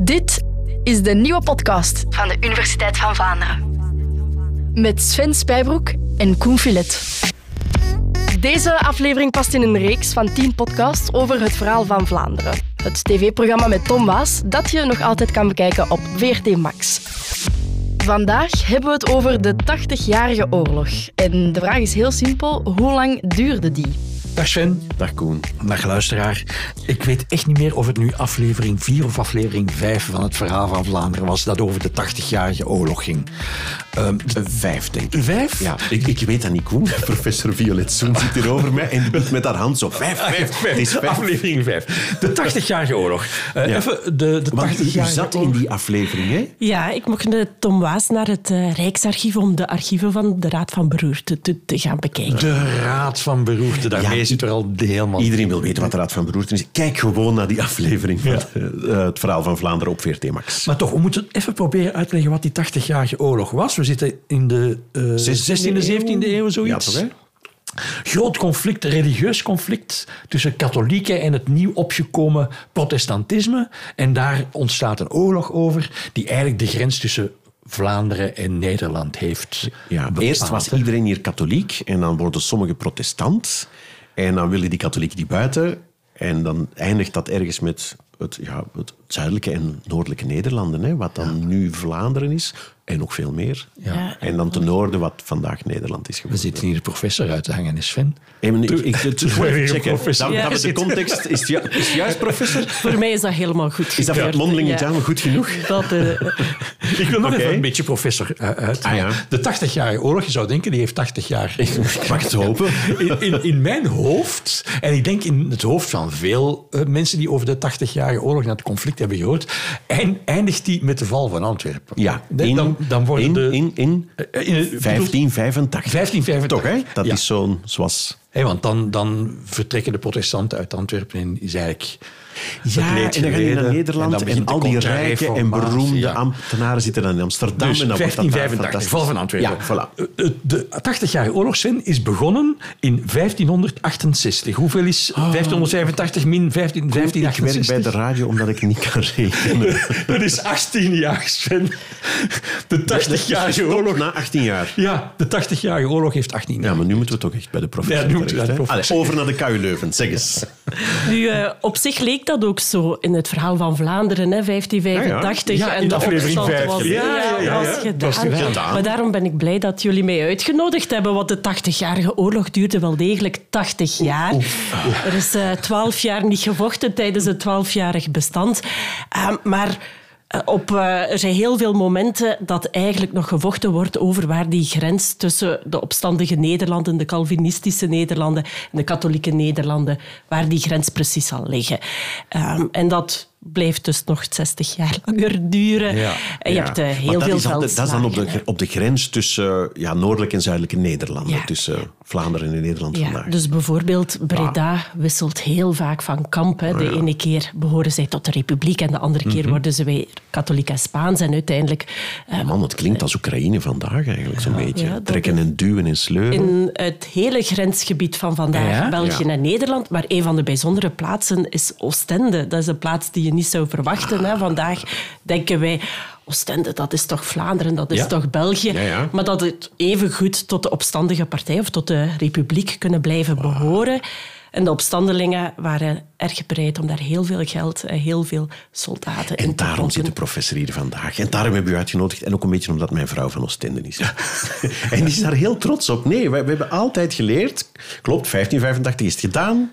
Dit is de nieuwe podcast van de Universiteit van Vlaanderen. Met Sven Spijbroek en Koen Filet. Deze aflevering past in een reeks van 10 podcasts over het verhaal van Vlaanderen. Het tv-programma met Tom Waas dat je nog altijd kan bekijken op VRT Max. Vandaag hebben we het over de 80-jarige oorlog. En de vraag is heel simpel, hoe lang duurde die? Dag Sven. Dag Koen. Dag luisteraar. Ik weet echt niet meer of het nu aflevering 4 of aflevering 5 van het verhaal van Vlaanderen was dat over de 80-jarige oorlog ging. Um, vijf, denk ik. Vijf? Ja, ik, ik weet dat niet, Koen. Professor Violet Zoen zit hier over mij en doet met haar hand zo. Vijf, vijf, vijf. Het is vijf. Aflevering 5. De 80-jarige oorlog. Uh, ja. Even de, de 80-jarige u zat in die aflevering, hè? Ja, ik mocht met Tom Waas naar het uh, Rijksarchief om de archieven van de Raad van Beroerte te, te gaan bekijken. De Raad van Beroerte, daarmee ja, zit er al helemaal... Iedereen wil weten wat de Raad van Beroerte is. Kijk gewoon naar die aflevering van ja. uh, het verhaal van Vlaanderen op VRT Max. Maar toch, we moeten even proberen uit te leggen wat die 80-jarige oorlog was. We zitten in de uh, 16e, 17e eeuw, zoiets. Ja, toch, hè? groot conflict, religieus conflict tussen katholieken en het nieuw opgekomen protestantisme. En daar ontstaat een oorlog over die eigenlijk de grens tussen Vlaanderen en Nederland heeft. Ja, bepaald. eerst was iedereen hier katholiek en dan worden sommigen protestant. En dan willen die katholieken die buiten. En dan eindigt dat ergens met het, ja, het zuidelijke en noordelijke Nederlanden, hè, wat dan ja. nu Vlaanderen is. En nog veel meer. Ja. En dan ten noorden, wat vandaag Nederland is We geworden. zitten hier de professor uit te hangen, Sven. Hey, ik, ik, ik, ik professor. We de context... Is het, ju- is het juist, professor? Voor mij is dat helemaal goed Is dat voor het mondeling Ja. examen goed genoeg? Dat, eh, Ik wil nog even een beetje professor uh, uit. Ah, ja. De 80-jarige oorlog, je zou denken, die heeft 80 jaar. Ik mag het hopen. In, in, in mijn hoofd, en ik denk in het hoofd van veel eh, mensen die over de 80-jarige oorlog naar het conflict hebben gehoord, eind- eindigt die met de val van Antwerpen. Ja, in, dan, dan worden in, de... in, in eh, in het- 1585. 1585. Toch, hè? Dat Ja. is zo'n... Zoals... Hé, want dan, dan vertrekken de protestanten uit Antwerpen en is eigenlijk... Ja, en dan gaan die naar Nederland en, al die rijke en beroemde ja. ambtenaren zitten dan in Amsterdam. Dus en dan wordt dat daar 1585, val van Antwerpen. Ja, voilà. Eh, De 80-jarige oorlogszin is begonnen in 1568. Hoeveel is 1585 min 15, Ik werk 1568? bij de radio omdat ik niet kan rekenen. Dat is 18 jaar, Sven. De 80-jarige Stopt oorlog... Na 18 jaar. Ja, de 80-jarige oorlog heeft 18 jaar. Ja, maar nu moeten we toch echt bij de professor. Ja, nu moeten we terecht, bij de hè? professor. Allee, over naar de KU Leuven, zeg eens. nu, eh, op zich leek dat ook zo in het verhaal van Vlaanderen, hè, 1585. Ja, ja, in en de aflevering opstand vijf. was, Ja, ja, ja, was ja. gedaan. Maar daarom ben ik blij dat jullie mij uitgenodigd hebben, want de 80-jarige oorlog duurde wel degelijk 80 jaar. Er is eh, 12 jaar niet gevochten tijdens het 12-jarig bestand. Ehm, maar eh, op, eh, er zijn heel veel momenten dat eigenlijk nog gevochten wordt over waar die grens tussen de opstandige Nederlanden, de Calvinistische Nederlanden en de katholieke Nederlanden, waar die grens precies zal liggen. Ehm, en dat blijft dus nog 60 jaar langer duren. Ja. En je Ja, hebt eh, maar heel dat veel is, dan, dat is dan op de, op de grens tussen ja, noordelijke en zuidelijke Nederlanden. Ja. Tussen Vlaanderen en Nederland Ja, vandaag. dus bijvoorbeeld Breda wisselt heel vaak van kamp. Hè. De ene keer behoren zij tot de Republiek en de andere keer worden ze weer katholiek en Spaans. En uiteindelijk eh, Man, het klinkt als Oekraïne vandaag eigenlijk zo'n beetje. Trekken en duwen en sleuren. in het hele grensgebied van vandaag, Ja? België Ja. en Nederland. Maar een van de bijzondere plaatsen is Oostende. Dat is een plaats die je niet zou verwachten. Hè. Vandaag denken wij... Oostende, dat is toch Vlaanderen, dat is Ja. toch België. Ja, ja. Maar dat het even goed tot de opstandige partij of tot de republiek kunnen blijven behoren. En de opstandelingen waren erg bereid om daar heel veel geld en heel veel soldaten in En te daarom zit de professor hier vandaag. En daarom hebben we u uitgenodigd. En ook een beetje omdat mijn vrouw van Oostende is. en die is daar heel trots op. Nee, we, we hebben altijd geleerd... Klopt, 1585 is het gedaan.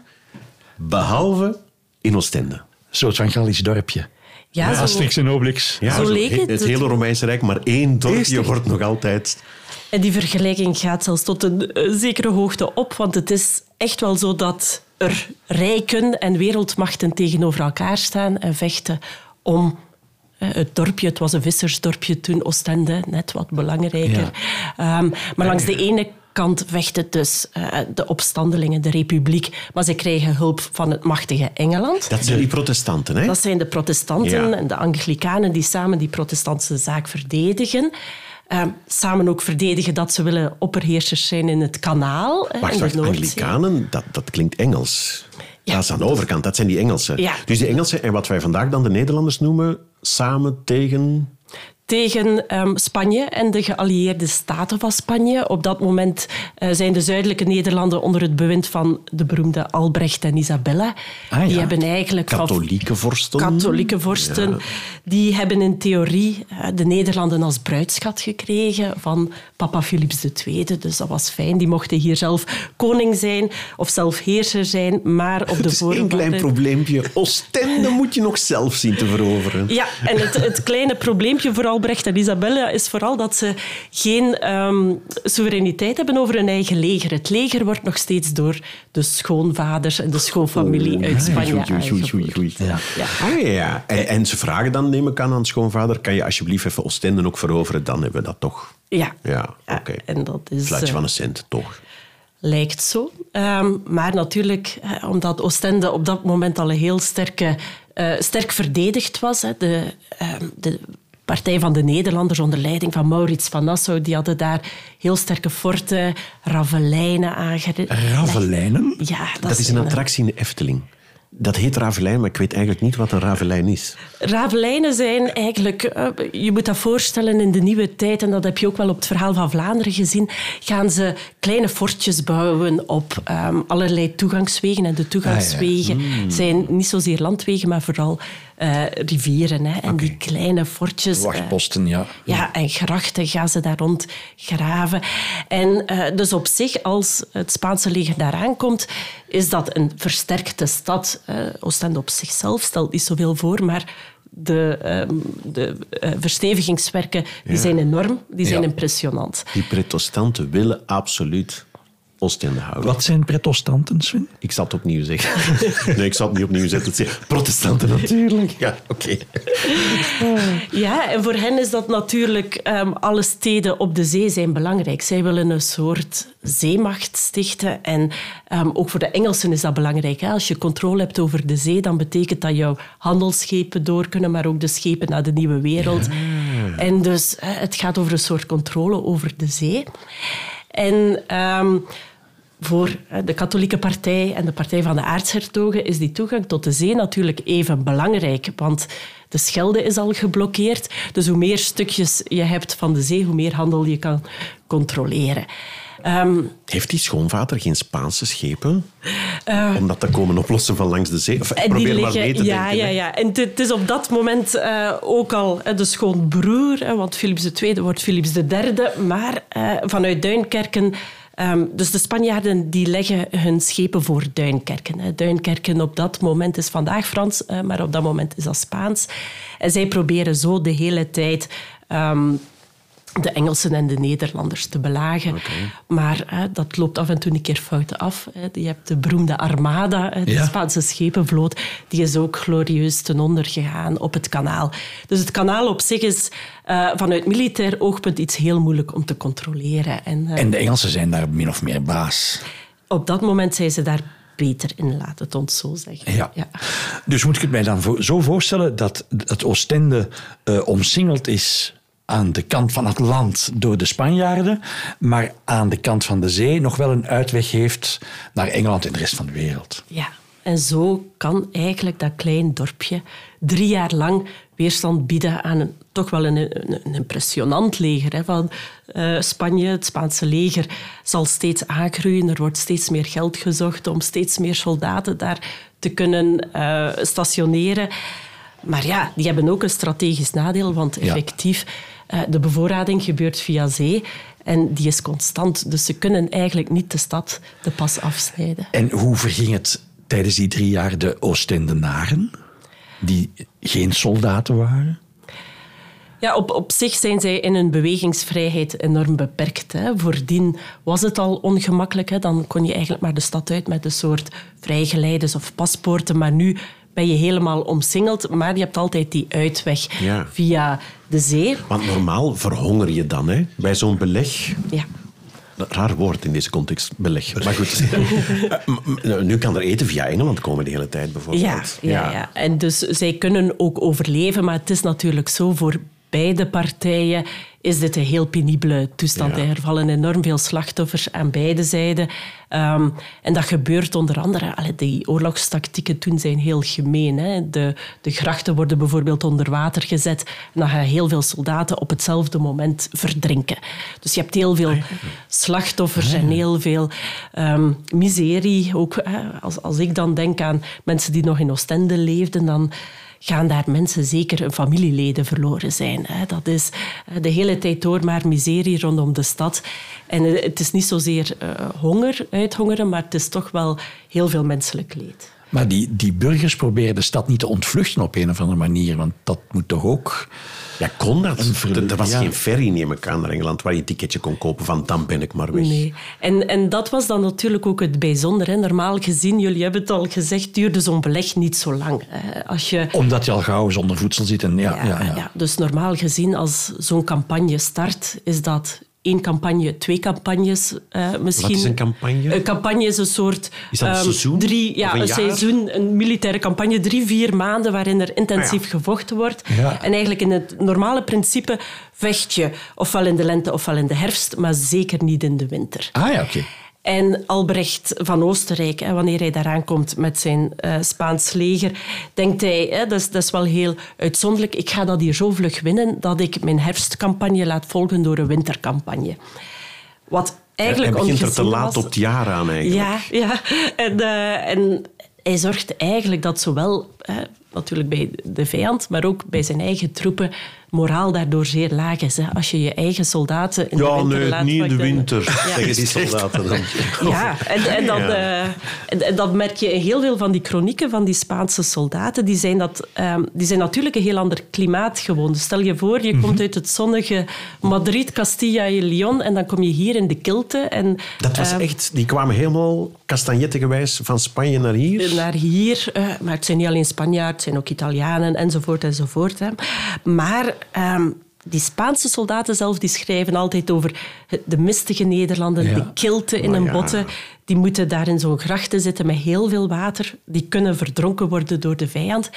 Behalve in Oostende. Een soort van Gallisch dorpje. Ja, zo- Asterix en Obelix. Ja, Zo leek het. Het hele Romeinse Rijk, maar één dorpje wordt nog altijd... En die vergelijking gaat zelfs tot een eh, zekere hoogte op, want het is echt wel zo dat er rijken en wereldmachten tegenover elkaar staan en vechten om eh, het dorpje. Het was een vissersdorpje toen, Oostende, net wat belangrijker. Ehm, maar langs de ene kant vecht het dus eh, de opstandelingen, de republiek, maar ze krijgen hulp van het machtige Engeland. Dat zijn die protestanten, hè? Dat zijn de protestanten Ja. en de anglikanen die samen die protestantse zaak verdedigen. Ehm, samen ook verdedigen dat ze willen opperheersers zijn in het kanaal. hè, Wacht, in wacht. Anglikanen, dat, dat klinkt Engels. Ja. dat is aan de overkant, dat zijn die Engelsen. Ja. Dus die Engelsen, en wat wij vandaag dan de Nederlanders noemen, samen tegen tegen um, Spanje en de geallieerde staten van Spanje. Op dat moment uh, zijn de zuidelijke Nederlanden onder het bewind van de beroemde Albrecht en Isabella. Ah, ja. Die hebben eigenlijk katholieke vorsten. Katholieke vorsten. Ja. Die hebben in theorie uh, de Nederlanden als bruidschat gekregen van papa Philips II. Dus dat was fijn. Die mochten hier zelf koning zijn of zelf heerser zijn, maar op de voorwaarden... een klein probleempje. Oostende moet je nog zelf zien te veroveren. Ja, en het, het kleine probleempje vooral Albrecht en Isabella is vooral dat ze geen um, soevereiniteit hebben over hun eigen leger. Het leger wordt nog steeds door de schoonvaders en de schoonfamilie oh, uit Spanje Ja. Ja. Ah, ja. En, en, ze vragen dan, neem ik aan, aan schoonvader, kan je alsjeblieft even Oostende ook veroveren? Dan hebben we dat toch. Ja. Ja, oké. Okay. En dat is... Fluitje van een cent, toch? Lijkt zo. Um, maar natuurlijk, omdat Oostende op dat moment al een heel sterke, uh, sterk verdedigd was. Hè, de, uh, de Partij van de Nederlanders onder leiding van Maurits van Nassau, die hadden daar heel sterke forten, ravelijnen aangericht. Ravelijnen? Ja, dat, dat is een attractie in de Efteling. Dat heet ravelijn, maar ik weet eigenlijk niet wat een ravelijn is. Ravelijnen zijn eigenlijk, je moet dat voorstellen in de nieuwe tijd, en dat heb je ook wel op het verhaal van Vlaanderen gezien, gaan ze kleine fortjes bouwen op um, allerlei toegangswegen. En de toegangswegen ah, ja. mm. zijn niet zozeer landwegen, maar vooral uh, rivieren. Hè. En okay. die kleine fortjes... Wachtposten, ja. Ja, en grachten gaan ze daar rond graven. En uh, dus op zich, als het Spaanse leger daar aankomt, is dat een versterkte stad. Oostende op zichzelf stelt niet zoveel voor, maar de, um, de uh, verstevigingswerken die Ja. zijn enorm, die zijn Ja. impressionant. Die protestanten willen absoluut Oostende houden. Wat zijn protestanten, Sven? Ik zal het opnieuw zeggen. nee, ik zal het niet opnieuw zetten. Zijn protestanten natuurlijk. Ja, oké. Ja, en voor hen is dat natuurlijk... Um, alle steden op de zee zijn belangrijk. Zij willen een soort zeemacht stichten. En um, ook voor de Engelsen is dat belangrijk. Hè? Als je controle hebt over de zee, dan betekent dat jouw handelsschepen door kunnen, maar ook de schepen naar de nieuwe wereld. En dus uh, het gaat over een soort controle over de zee. En um, voor de katholieke partij en de partij van de aartshertogen is die toegang tot de zee natuurlijk even belangrijk. Want de Schelde is al geblokkeerd. Dus hoe meer stukjes je hebt van de zee, hoe meer handel je kan controleren. Um, Heeft die schoonvader geen Spaanse schepen? Uh, Om dat te komen oplossen van langs de zee? Of, probeer liggen, maar mee te ja, denken. Ja, ja. En het is op dat moment uh, ook al uh, de schoonbroer, want Philips II wordt Philips III. Maar uh, vanuit Duinkerken... Um, dus de Spanjaarden die leggen hun schepen voor Duinkerken. Hè. Duinkerken op dat moment is vandaag Frans, maar op dat moment is dat Spaans. En zij proberen zo de hele tijd... Um, de Engelsen en de Nederlanders te belagen. Okay. Maar hè, dat loopt af en toe een keer fout af. Hè. Je hebt de beroemde Armada, de Ja. Spaanse schepenvloot. Die is ook glorieus ten onder gegaan op het kanaal. Dus het kanaal op zich is uh, vanuit militair oogpunt iets heel moeilijk om te controleren. En, uh, En de Engelsen zijn daar min of meer baas. op dat moment zijn ze daar beter in, laat het ons zo zeggen. Ja. Dus moet ik het mij dan zo voorstellen dat het Oostende uh, omsingeld is aan de kant van het land door de Spanjaarden, maar aan de kant van de zee nog wel een uitweg heeft naar Engeland en de rest van de wereld. Ja, en zo kan eigenlijk dat klein dorpje drie jaar lang weerstand bieden aan een, toch wel een, een, een impressionant leger hè, van uh, Spanje. Het Spaanse leger zal steeds aangroeien. Er wordt steeds meer geld gezocht om steeds meer soldaten daar te kunnen uh, stationeren. Maar ja, die hebben ook een strategisch nadeel, want effectief... Ja. Uh, de bevoorrading gebeurt via zee en die is constant. Dus ze kunnen eigenlijk niet de stad de pas afsnijden. En hoe verging het tijdens die drie jaar de Oostendenaren, die geen soldaten waren? Ja, op, op zich zijn zij in hun bewegingsvrijheid enorm beperkt. Hè. Voordien was het al ongemakkelijk. Hè. Dan kon je eigenlijk maar de stad uit met een soort vrijgeleiders of paspoorten. Maar nu ben je helemaal omsingeld, maar je hebt altijd die uitweg Ja. via de zee. Want normaal verhonger je dan hè, bij zo'n beleg. Ja. Raar woord in deze context, beleg. Maar goed, Eh, nu kan er eten via Engeland komen de hele tijd Ja, bijvoorbeeld. ja, ja. En dus zij kunnen ook overleven, maar het is natuurlijk zo voor beide partijen is dit een heel penibele toestand. Ja. Er vallen enorm veel slachtoffers aan beide zijden. Ehm, en dat gebeurt onder andere... Allee, die oorlogstactieken toen zijn heel gemeen. Hè. De, de grachten worden bijvoorbeeld onder water gezet. En dan gaan heel veel soldaten op hetzelfde moment verdrinken. Dus je hebt heel veel slachtoffers en heel veel ehm, miserie. Ook hè, als, als ik dan denk aan mensen die nog in Oostende leefden... dan gaan daar mensen zeker familieleden verloren zijn. Dat is eh, de hele tijd door maar miserie rondom de stad. En eh, het is niet zozeer eh, honger, uithongeren, maar het is toch wel heel veel menselijk leed. Maar die, die burgers proberen de stad niet te ontvluchten op een of andere manier. Want dat moet toch ook... Ja, kon dat? Er was ja. geen ferry, neem ik aan, naar Engeland, waar je een ticketje kon kopen van dan ben ik maar weg. Nee. En, en dat was dan natuurlijk ook het bijzondere. Hè. Normaal gezien, jullie hebben het al gezegd, duurde zo'n beleg niet zo lang. hè. Als je Omdat je al gauw zonder voedsel zit. En ja, ja, ja. ja. Dus normaal gezien, als zo'n campagne start, is dat één campagne, twee campagnes eh, misschien. Wat is een campagne? Een campagne is een soort... Is dat een ehm, seizoen? Drie, ja, een seizoen, een militaire campagne. Drie, vier maanden waarin er intensief Ah, gevochten wordt. Ja. En eigenlijk in het normale principe vecht je ofwel in de lente ofwel in de herfst, maar zeker niet in de winter. Ah ja, oké. En Albrecht van Oostenrijk, hè, wanneer hij daaraan komt met zijn eh, Spaans leger, denkt hij, hè, dat, is, dat is wel heel uitzonderlijk, ik ga dat hier zo vlug winnen dat ik mijn herfstcampagne laat volgen door een wintercampagne. Wat Hij eigenlijk begint er te laat was. op het jaar aan eigenlijk. Ja, ja. En, eh, en hij zorgt eigenlijk dat zowel eh, natuurlijk bij de vijand, maar ook bij zijn eigen troepen moraal daardoor zeer laag is. Hè. Als je je eigen soldaten in de Ja, winter nee, laat niet in de winter, Ja. zeggen die soldaten dan. Ja, en, en, dan, eh, en, en dat merk je in heel veel van die chronieken van die Spaanse soldaten. Die zijn, dat, ehm, die zijn natuurlijk een heel ander klimaat gewoon. Dus stel je voor, je Mhm. komt uit het zonnige Madrid, Castilla en Leon en dan kom je hier in de kilte. En, Dat was ehm, echt... Die kwamen helemaal kastanjettengewijs van Spanje naar hier. naar hier. eh, maar het zijn niet alleen Spanjaarden, het zijn ook Italianen enzovoort enzovoort. Hè. Maar ehm, die Spaanse soldaten zelf die schrijven altijd over de mistige Nederlanden, Ja. de kilte in Maar een ja. botte. Die moeten daar in zo'n grachten zitten met heel veel water. Die kunnen verdronken worden door de vijand.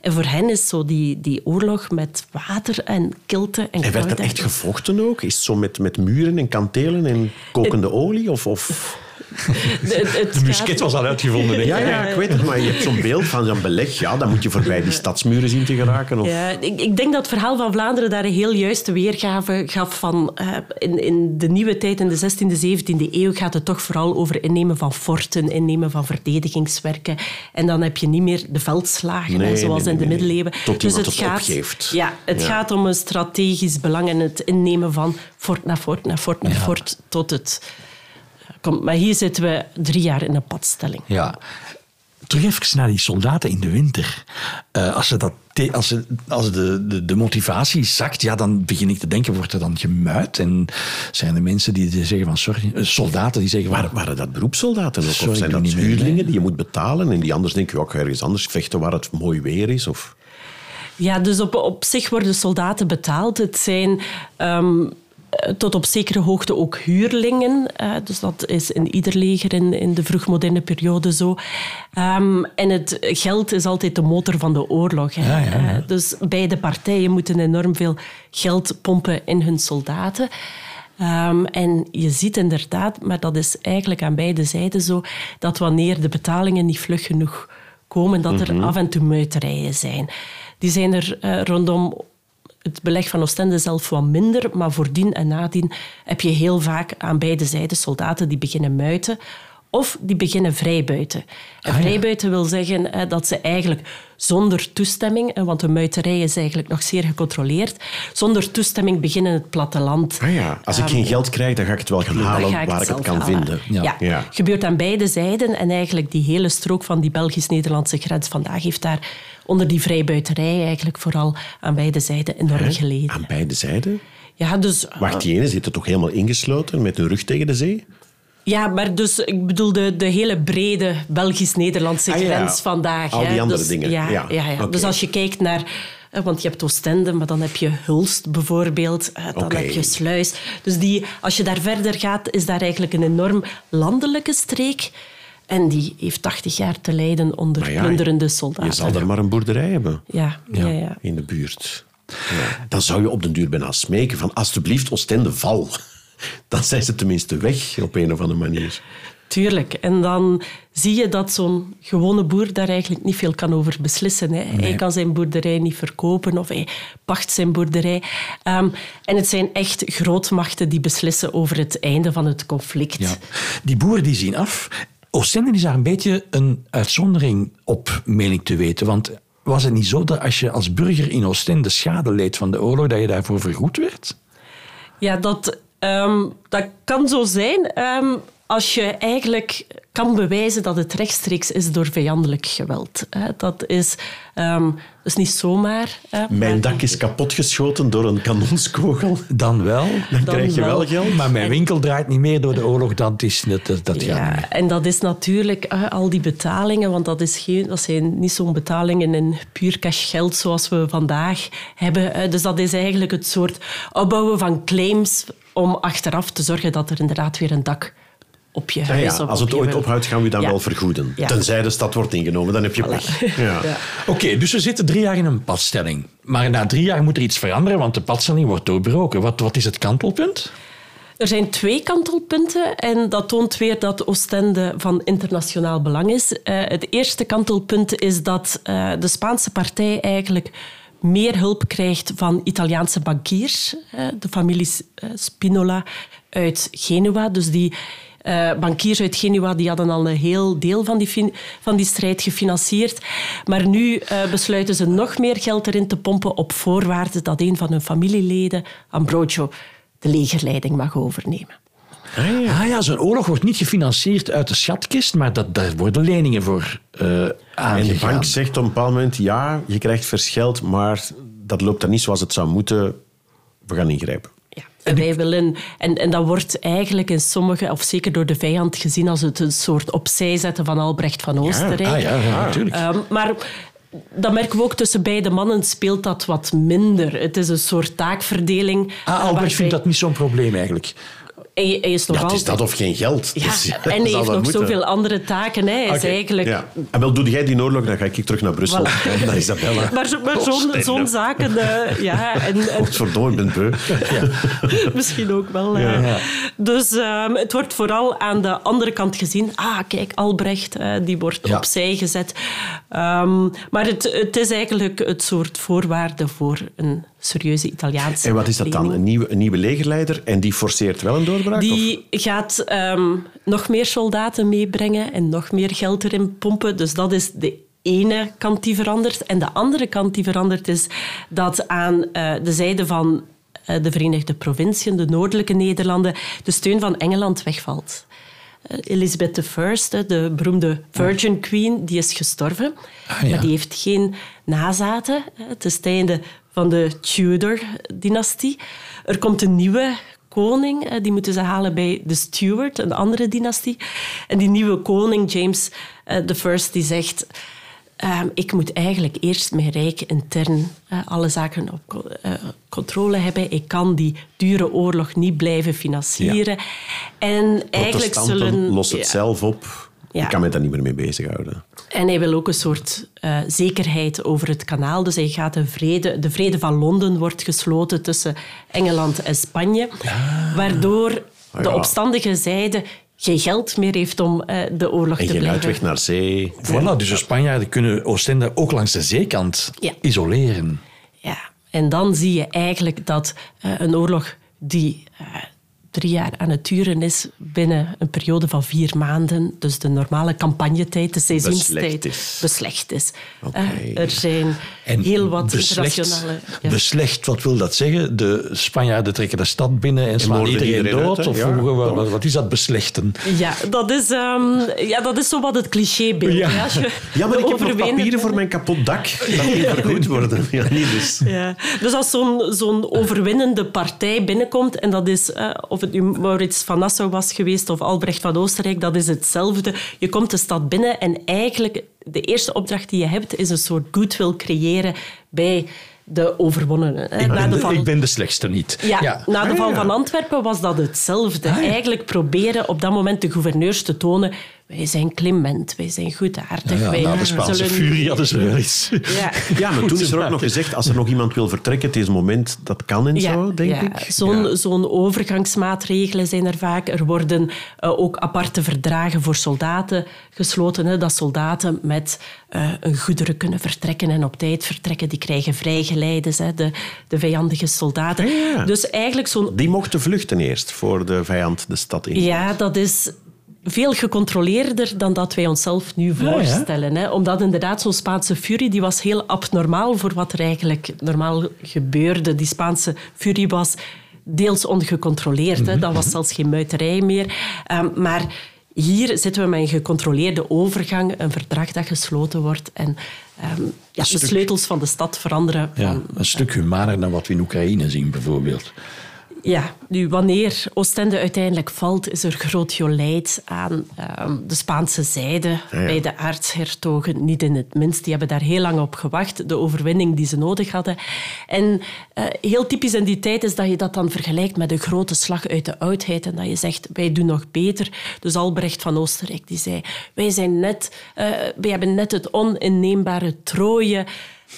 En voor hen is zo die, die oorlog met water en kilte en En werd er koude- echt gevochten ook? Is het zo met, met muren en kantelen en kokende olie? Of, of... De, het- het De musket gaat- was al uitgevonden. Ja, ja, ik weet het, maar je hebt zo'n beeld van zo'n beleg. Ja, dan moet je voorbij die stadsmuren zien te geraken. Of... Ja, ik, ik denk dat het verhaal van Vlaanderen daar een heel juiste weergave gaf van... eh, in, in de nieuwe tijd, in de 16e, 17e eeuw, gaat het toch vooral over innemen van forten, innemen van verdedigingswerken. En dan heb je niet meer de veldslagen, Nee, hè, zoals nee, in de nee, nee. middeleeuwen. Dus Tot iemand het opgeeft. Ja, het Ja. gaat om een strategisch belang en het innemen van fort na fort na fort na fort tot het... Komt, maar hier zitten we drie jaar in een padstelling. Ja. Terug even naar die soldaten in de winter. Eh, als ze dat als, ze, als de, de, de motivatie zakt, ja, dan begin ik te denken, wordt er dan gemuid? En zijn er mensen die zeggen van, sorry, eh, soldaten die zeggen. Waren, waren dat beroepssoldaten ook? Sorry, of zijn dat mee, huurlingen die je moet betalen en die anders denken, ja, ik ga ergens anders vechten waar het mooi weer is? Of... Ja, dus op, op zich worden soldaten betaald. Het zijn ehm, eh, tot op zekere hoogte ook huurlingen. Eh, dus dat is in ieder leger in, in de vroegmoderne periode zo. Ehm, en het geld is altijd de motor van de oorlog. Hè. Ja, ja, ja. Eh, dus beide partijen moeten enorm veel geld pompen in hun soldaten. Ehm, en je ziet inderdaad, maar dat is eigenlijk aan beide zijden zo, dat wanneer de betalingen niet vlug genoeg komen, dat er af en toe muiterijen zijn. Die zijn er eh, rondom het beleg van Oostende zelf wat minder, maar voordien en nadien heb je heel vaak aan beide zijden soldaten die beginnen muiten of die beginnen vrijbuiten. En Ah, ja. vrijbuiten wil zeggen eh, dat ze eigenlijk zonder toestemming, eh, want de muiterij is eigenlijk nog zeer gecontroleerd, zonder toestemming beginnen het platteland. Ah ja, als ik geen geld krijg, dan ga ik het wel gaan halen ik waar ik het kan halen. vinden. Ja. Ja. Ja. gebeurt aan beide zijden. En eigenlijk die hele strook van die Belgisch-Nederlandse grens vandaag heeft daar onder die vrijbuiterij eigenlijk vooral aan beide zijden enorm geleden. Aan beide zijden? Ja, dus, Wacht, die ene zit er toch helemaal ingesloten met hun rug tegen de zee? Ja, maar dus, ik bedoel de, de hele brede Belgisch-Nederlandse Ah, ja. grens vandaag. Al hè. die andere Dus, dingen. Ja, Ja, ja. Dus als je kijkt naar... eh, Want je hebt Oostende, maar dan heb je Hulst bijvoorbeeld. eh, Dan heb je Sluis. Dus die, als je daar verder gaat, is daar eigenlijk een enorm landelijke streek. En die heeft 80 jaar te lijden onder ja, plunderende Je soldaten. zal er maar een boerderij hebben Ja, ja, ja. in de buurt. Dan zou je op den duur bijna smeken van alsjeblieft Oostende val. Dan zijn ze tenminste weg op een of andere manier. Tuurlijk. En dan zie je dat zo'n gewone boer daar eigenlijk niet veel kan over beslissen. Hè. Hij kan zijn boerderij niet verkopen of hij pacht zijn boerderij. Ehm, en het zijn echt grootmachten die beslissen over het einde van het conflict. Ja. Die boeren die zien af. Oostende is daar een beetje een uitzondering op, meen ik te weten. Want was het niet zo dat als je als burger in Oostende schade leed van de oorlog, dat je daarvoor vergoed werd? Ja, dat, ehm, dat kan zo zijn. Ehm, als je eigenlijk kan bewijzen dat het rechtstreeks is door vijandelijk geweld. Dat is, um, niet zomaar. Mijn dak is kapotgeschoten door een kanonskogel. Dan wel. Dan, krijg je wel, geld. Maar mijn winkel draait niet meer door de oorlog. Dat, is, dat, dat, dat ja. En dat is natuurlijk uh, al die betalingen, want dat, is geen, dat zijn niet zo'n betalingen in puur cash geld zoals we vandaag hebben. Uh, dus dat is eigenlijk het soort opbouwen van claims om achteraf te zorgen dat er inderdaad weer een dak op je huis. Ja, ja. Als het ooit ophoudt, gaan we dan ja. wel vergoeden. Ja. Tenzij de stad wordt ingenomen, dan heb je pech. Ja. Oké, okay, dus we zitten drie jaar in een padstelling. Maar na drie jaar moet er iets veranderen, want de padstelling wordt doorbroken. Wat, wat is het kantelpunt? Er zijn twee kantelpunten en dat toont weer dat Oostende van internationaal belang is. Uh, het eerste kantelpunt is dat uh, de Spaanse partij eigenlijk meer hulp krijgt van Italiaanse bankiers. Uh, de familie Spinola uit Genua. Dus die uh, bankiers uit Genua die hadden al een heel deel van die, van die strijd gefinancierd. Maar nu uh, besluiten ze nog meer geld erin te pompen op voorwaarde dat een van hun familieleden, Ambrogio, de legerleiding mag overnemen. Ah ja, ah, ja zo'n oorlog wordt niet gefinancierd uit de schatkist, maar dat, daar worden leningen voor uh, aangegaan. En de bank zegt op een bepaald moment, ja, je krijgt vers geld, maar dat loopt dan niet zoals het zou moeten. We gaan ingrijpen. En, wij willen, en, en dat wordt eigenlijk in sommige, of zeker door de vijand, gezien als het een soort opzij zetten van Albrecht van Oostenrijk. Ja, ah, ja, ja natuurlijk. Um, maar dat merken we ook tussen beide mannen speelt dat wat minder. Het is een soort taakverdeling. Ah, Albrecht vindt dat niet zo'n probleem eigenlijk. Hij is nog ja, het is dat of geen geld. Ja, Dus, en hij heeft nog moeten. zoveel andere taken. Hè. Is eigenlijk... Ja. En wel, doe jij die oorlog, dan ga ik terug naar Brussel. Voilà. En naar Isabella. Maar, zo- maar zo'n zo'n zaken... eh, ja, en, en Godverdomme, ik ben beu. misschien ook wel. Dus ehm, het wordt vooral aan de andere kant gezien. Ah, kijk, Albrecht, eh, die wordt Ja. opzij gezet. Ehm, maar het, het is eigenlijk het soort voorwaarde voor een serieuze Italiaanse En wat is dat dan? Een nieuwe, een nieuwe legerleider en die forceert wel een doorbraak? of? Die gaat ehm, nog meer soldaten meebrengen en nog meer geld erin pompen. Dus dat is de ene kant die verandert. En de andere kant die verandert is dat aan eh, de zijde van eh, de Verenigde Provinciën, de noordelijke Nederlanden, de steun van Engeland wegvalt. Eh, Elizabeth I, de beroemde Virgin Queen, die is gestorven. Ah, ja. Maar die heeft geen nazaten. Het is het einde van de Tudor-dynastie. Er komt een nieuwe koning. eh, Die moeten ze halen bij de Stuart, een andere dynastie. En die nieuwe koning, James eh, I, die zegt... ehm, ik moet eigenlijk eerst mijn rijk intern eh, alle zaken op co- controle hebben. Ik kan die dure oorlog niet blijven financieren. En eigenlijk zullen... lost het Ja. zelf op. Ja. Ik kan me daar niet meer mee bezighouden. En hij wil ook een soort eh, zekerheid over het kanaal. Dus hij gaat een vrede, de vrede van Londen wordt gesloten tussen Engeland en Spanje. Waardoor de ja. opstandige zijde geen geld meer heeft om eh, de oorlog En te geen blijven. uitweg naar zee. Voilà, dus de Spanjaarden kunnen Oostende ook langs de zeekant Ja. isoleren. Ja. En dan zie je eigenlijk dat eh, een oorlog die eh, drie jaar aan het duren is, binnen een periode van vier maanden, dus de normale campagnetijd, de seizoenstijd, Beslecht is. beslecht is. Er zijn heel wat beslecht, internationale... ja. beslecht, wat wil dat zeggen? De Spanjaarden trekken de stad binnen en slaan iedereen, iedereen dood? uit, of Ja, hoe- wat, wat is dat beslechten? Ja, dat is, ehm, ja, dat is zo wat het clichébeeld. Ja. hè. Als je Ja, maar ik heb nog papieren voor mijn kapot dak. Dat moet vergoed worden. Ja, niet dus. Ja. Dus als zo'n zo'n overwinnende partij binnenkomt, en dat is, eh, of het nu Maurits van Nassau was geweest of Albrecht van Oostenrijk, dat is hetzelfde. Je komt de stad binnen en eigenlijk de eerste opdracht die je hebt, is een soort goodwill creëren bij de overwonnenen. Ik ben, de ik ben de slechtste niet. Ja, na de Ah, val van Antwerpen was dat hetzelfde. Eigenlijk proberen op dat moment de gouverneurs te tonen wij zijn clement, wij zijn goedaardig. Ja, wij na de Spaanse zullen- furie hadden ze wel iets. Ja, Ja, maar toen is er ook nog gezegd, als er nog iemand wil vertrekken, het is het moment, dat kan en zo, denk ja. ik. Zo'n Ja. zo'n overgangsmaatregelen zijn er vaak. Er worden eh, ook aparte verdragen voor soldaten gesloten. Hè, dat soldaten met eh, een goederen kunnen vertrekken en op tijd vertrekken. Die krijgen vrijgeleiders, hè, de, de vijandige soldaten. Ah, ja. Dus eigenlijk zo'n Die mochten vluchten eerst, voor de vijand de stad in. ja, dat is veel gecontroleerder dan dat wij onszelf nu ja. voorstellen. Hè? Omdat inderdaad zo'n Spaanse furie die was heel abnormaal voor wat er eigenlijk normaal gebeurde. Die Spaanse furie was deels ongecontroleerd. Hè? Dat was zelfs geen muiterij meer. Ehm, maar hier zitten we met een gecontroleerde overgang, een verdrag dat gesloten wordt. En ehm, ja, de stuk- sleutels van de stad veranderen. Ja, Van, een stuk humaner dan wat we in Oekraïne zien, bijvoorbeeld. Ja, nu wanneer Oostende uiteindelijk valt, is er groot jolijt aan ehm, de Spaanse zijde. Bij de aartshertogen niet in het minst. Die hebben daar heel lang op gewacht, de overwinning die ze nodig hadden. En eh, heel typisch in die tijd is dat je dat dan vergelijkt met een grote slag uit de oudheid. En dat je zegt, wij doen nog beter. Dus Albrecht van Oostenrijk die zei, wij, zijn net, eh, wij hebben net het oninneembare Troje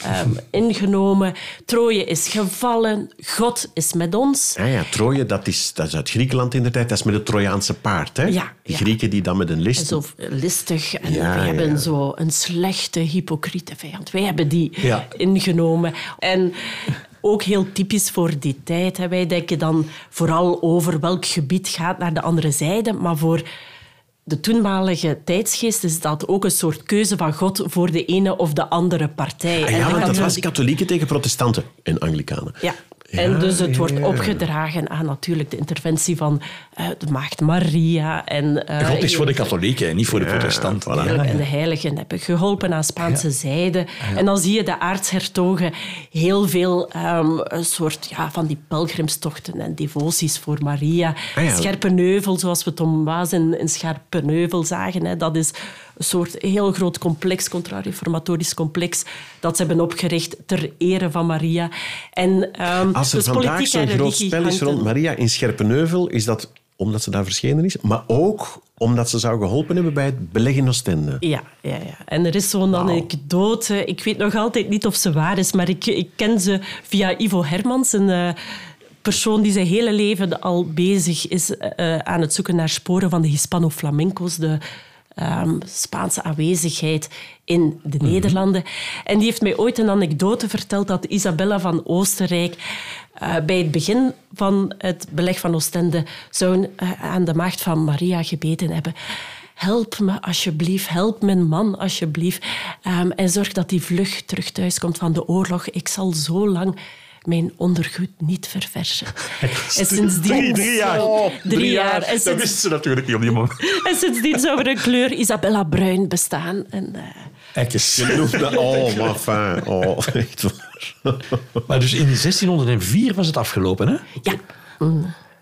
ehm, ingenomen. Troje is gevallen, God is met ons. Ah ja, Troje, dat is, dat is uit Griekenland in de tijd. Dat is met het Trojaanse paard. Hè? Ja, Die ja. Grieken die dan met een list... Zo listig. En Ja, wij ja. hebben zo een slechte, hypocriete vijand. Wij hebben die Ja. ingenomen. En ook heel typisch voor die tijd. Hè. Wij denken dan vooral over welk gebied gaat naar de andere zijde. Maar voor de toenmalige tijdsgeest is dat ook een soort keuze van God voor de ene of de andere partij. Ah ja, want dat was katholiek- katholieken tegen protestanten en anglicanen. ja. En dus het wordt opgedragen aan natuurlijk de interventie van eh, de maagd Maria. En, eh, God is voor de katholieken en niet voor de protestanten. voilà. En de heiligen hebben geholpen aan Spaanse zijde. En dan zie je de aartshertogen heel veel ehm, een soort ja, van die pelgrimstochten en devoties voor Maria. Ah ja. Scherpenheuvel, zoals we Tom Waas in, in Scherpenheuvel zagen, hè, dat is een soort heel groot complex, contra-reformatorisch complex, dat ze hebben opgericht ter ere van Maria. En, ehm, Als er dus vandaag zo'n groot spel is rond Maria in Scherpenheuvel, is dat omdat ze daar verschenen is, maar ook omdat ze zou geholpen hebben bij het beleg in Oostende. Ja, ja, ja. En er is zo'n anekdote. Ik weet nog altijd niet of ze waar is, maar ik, ik ken ze via Ivo Hermans, een eh, persoon die zijn hele leven al bezig is eh, aan het zoeken naar sporen van de Hispano-Flamenco's, de ehm, Spaanse aanwezigheid in de Nederlanden. En die heeft mij ooit een anekdote verteld dat Isabella van Oostenrijk eh, bij het begin van het beleg van Oostende zou eh, aan de maagd van Maria gebeten hebben. Help me alsjeblieft, help mijn man alsjeblieft. Ehm, en zorg dat hij vlug terug thuis komt van de oorlog. Ik zal zo lang mijn ondergoed niet verversen. En sindsdien... Drie, drie jaar. Drie jaar. En Dat wisten ze natuurlijk niet op die moment. en sindsdien zou er een kleur Isabella Bruin bestaan. En, eh, Kijk eens. Oh, maar fijn. Oh, echt waar. Maar dus in 1604 was het afgelopen, hè? ja.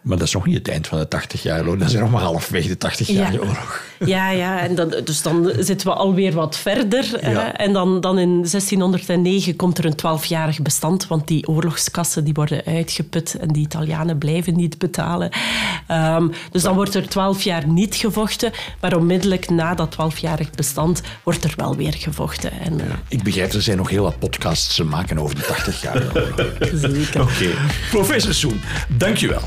Maar dat is nog niet het eind van de 80 jaar oorlog. Dat is nog maar halfwege de 80 jaar Ja. oorlog. Ja, ja en dan, dus dan zitten we alweer wat verder. Ja. En dan, dan in 1609 komt er een twaalfjarig bestand, want die oorlogskassen die worden uitgeput en die Italianen blijven niet betalen. Ehm, dus dan wordt er twaalf jaar niet gevochten, maar onmiddellijk na dat twaalfjarig bestand wordt er wel weer gevochten. En, eh, Ik begrijp, er zijn nog heel wat podcasts te maken over de 80 jaar oorlog. zeker. Oké. Professor Soen, dank je wel.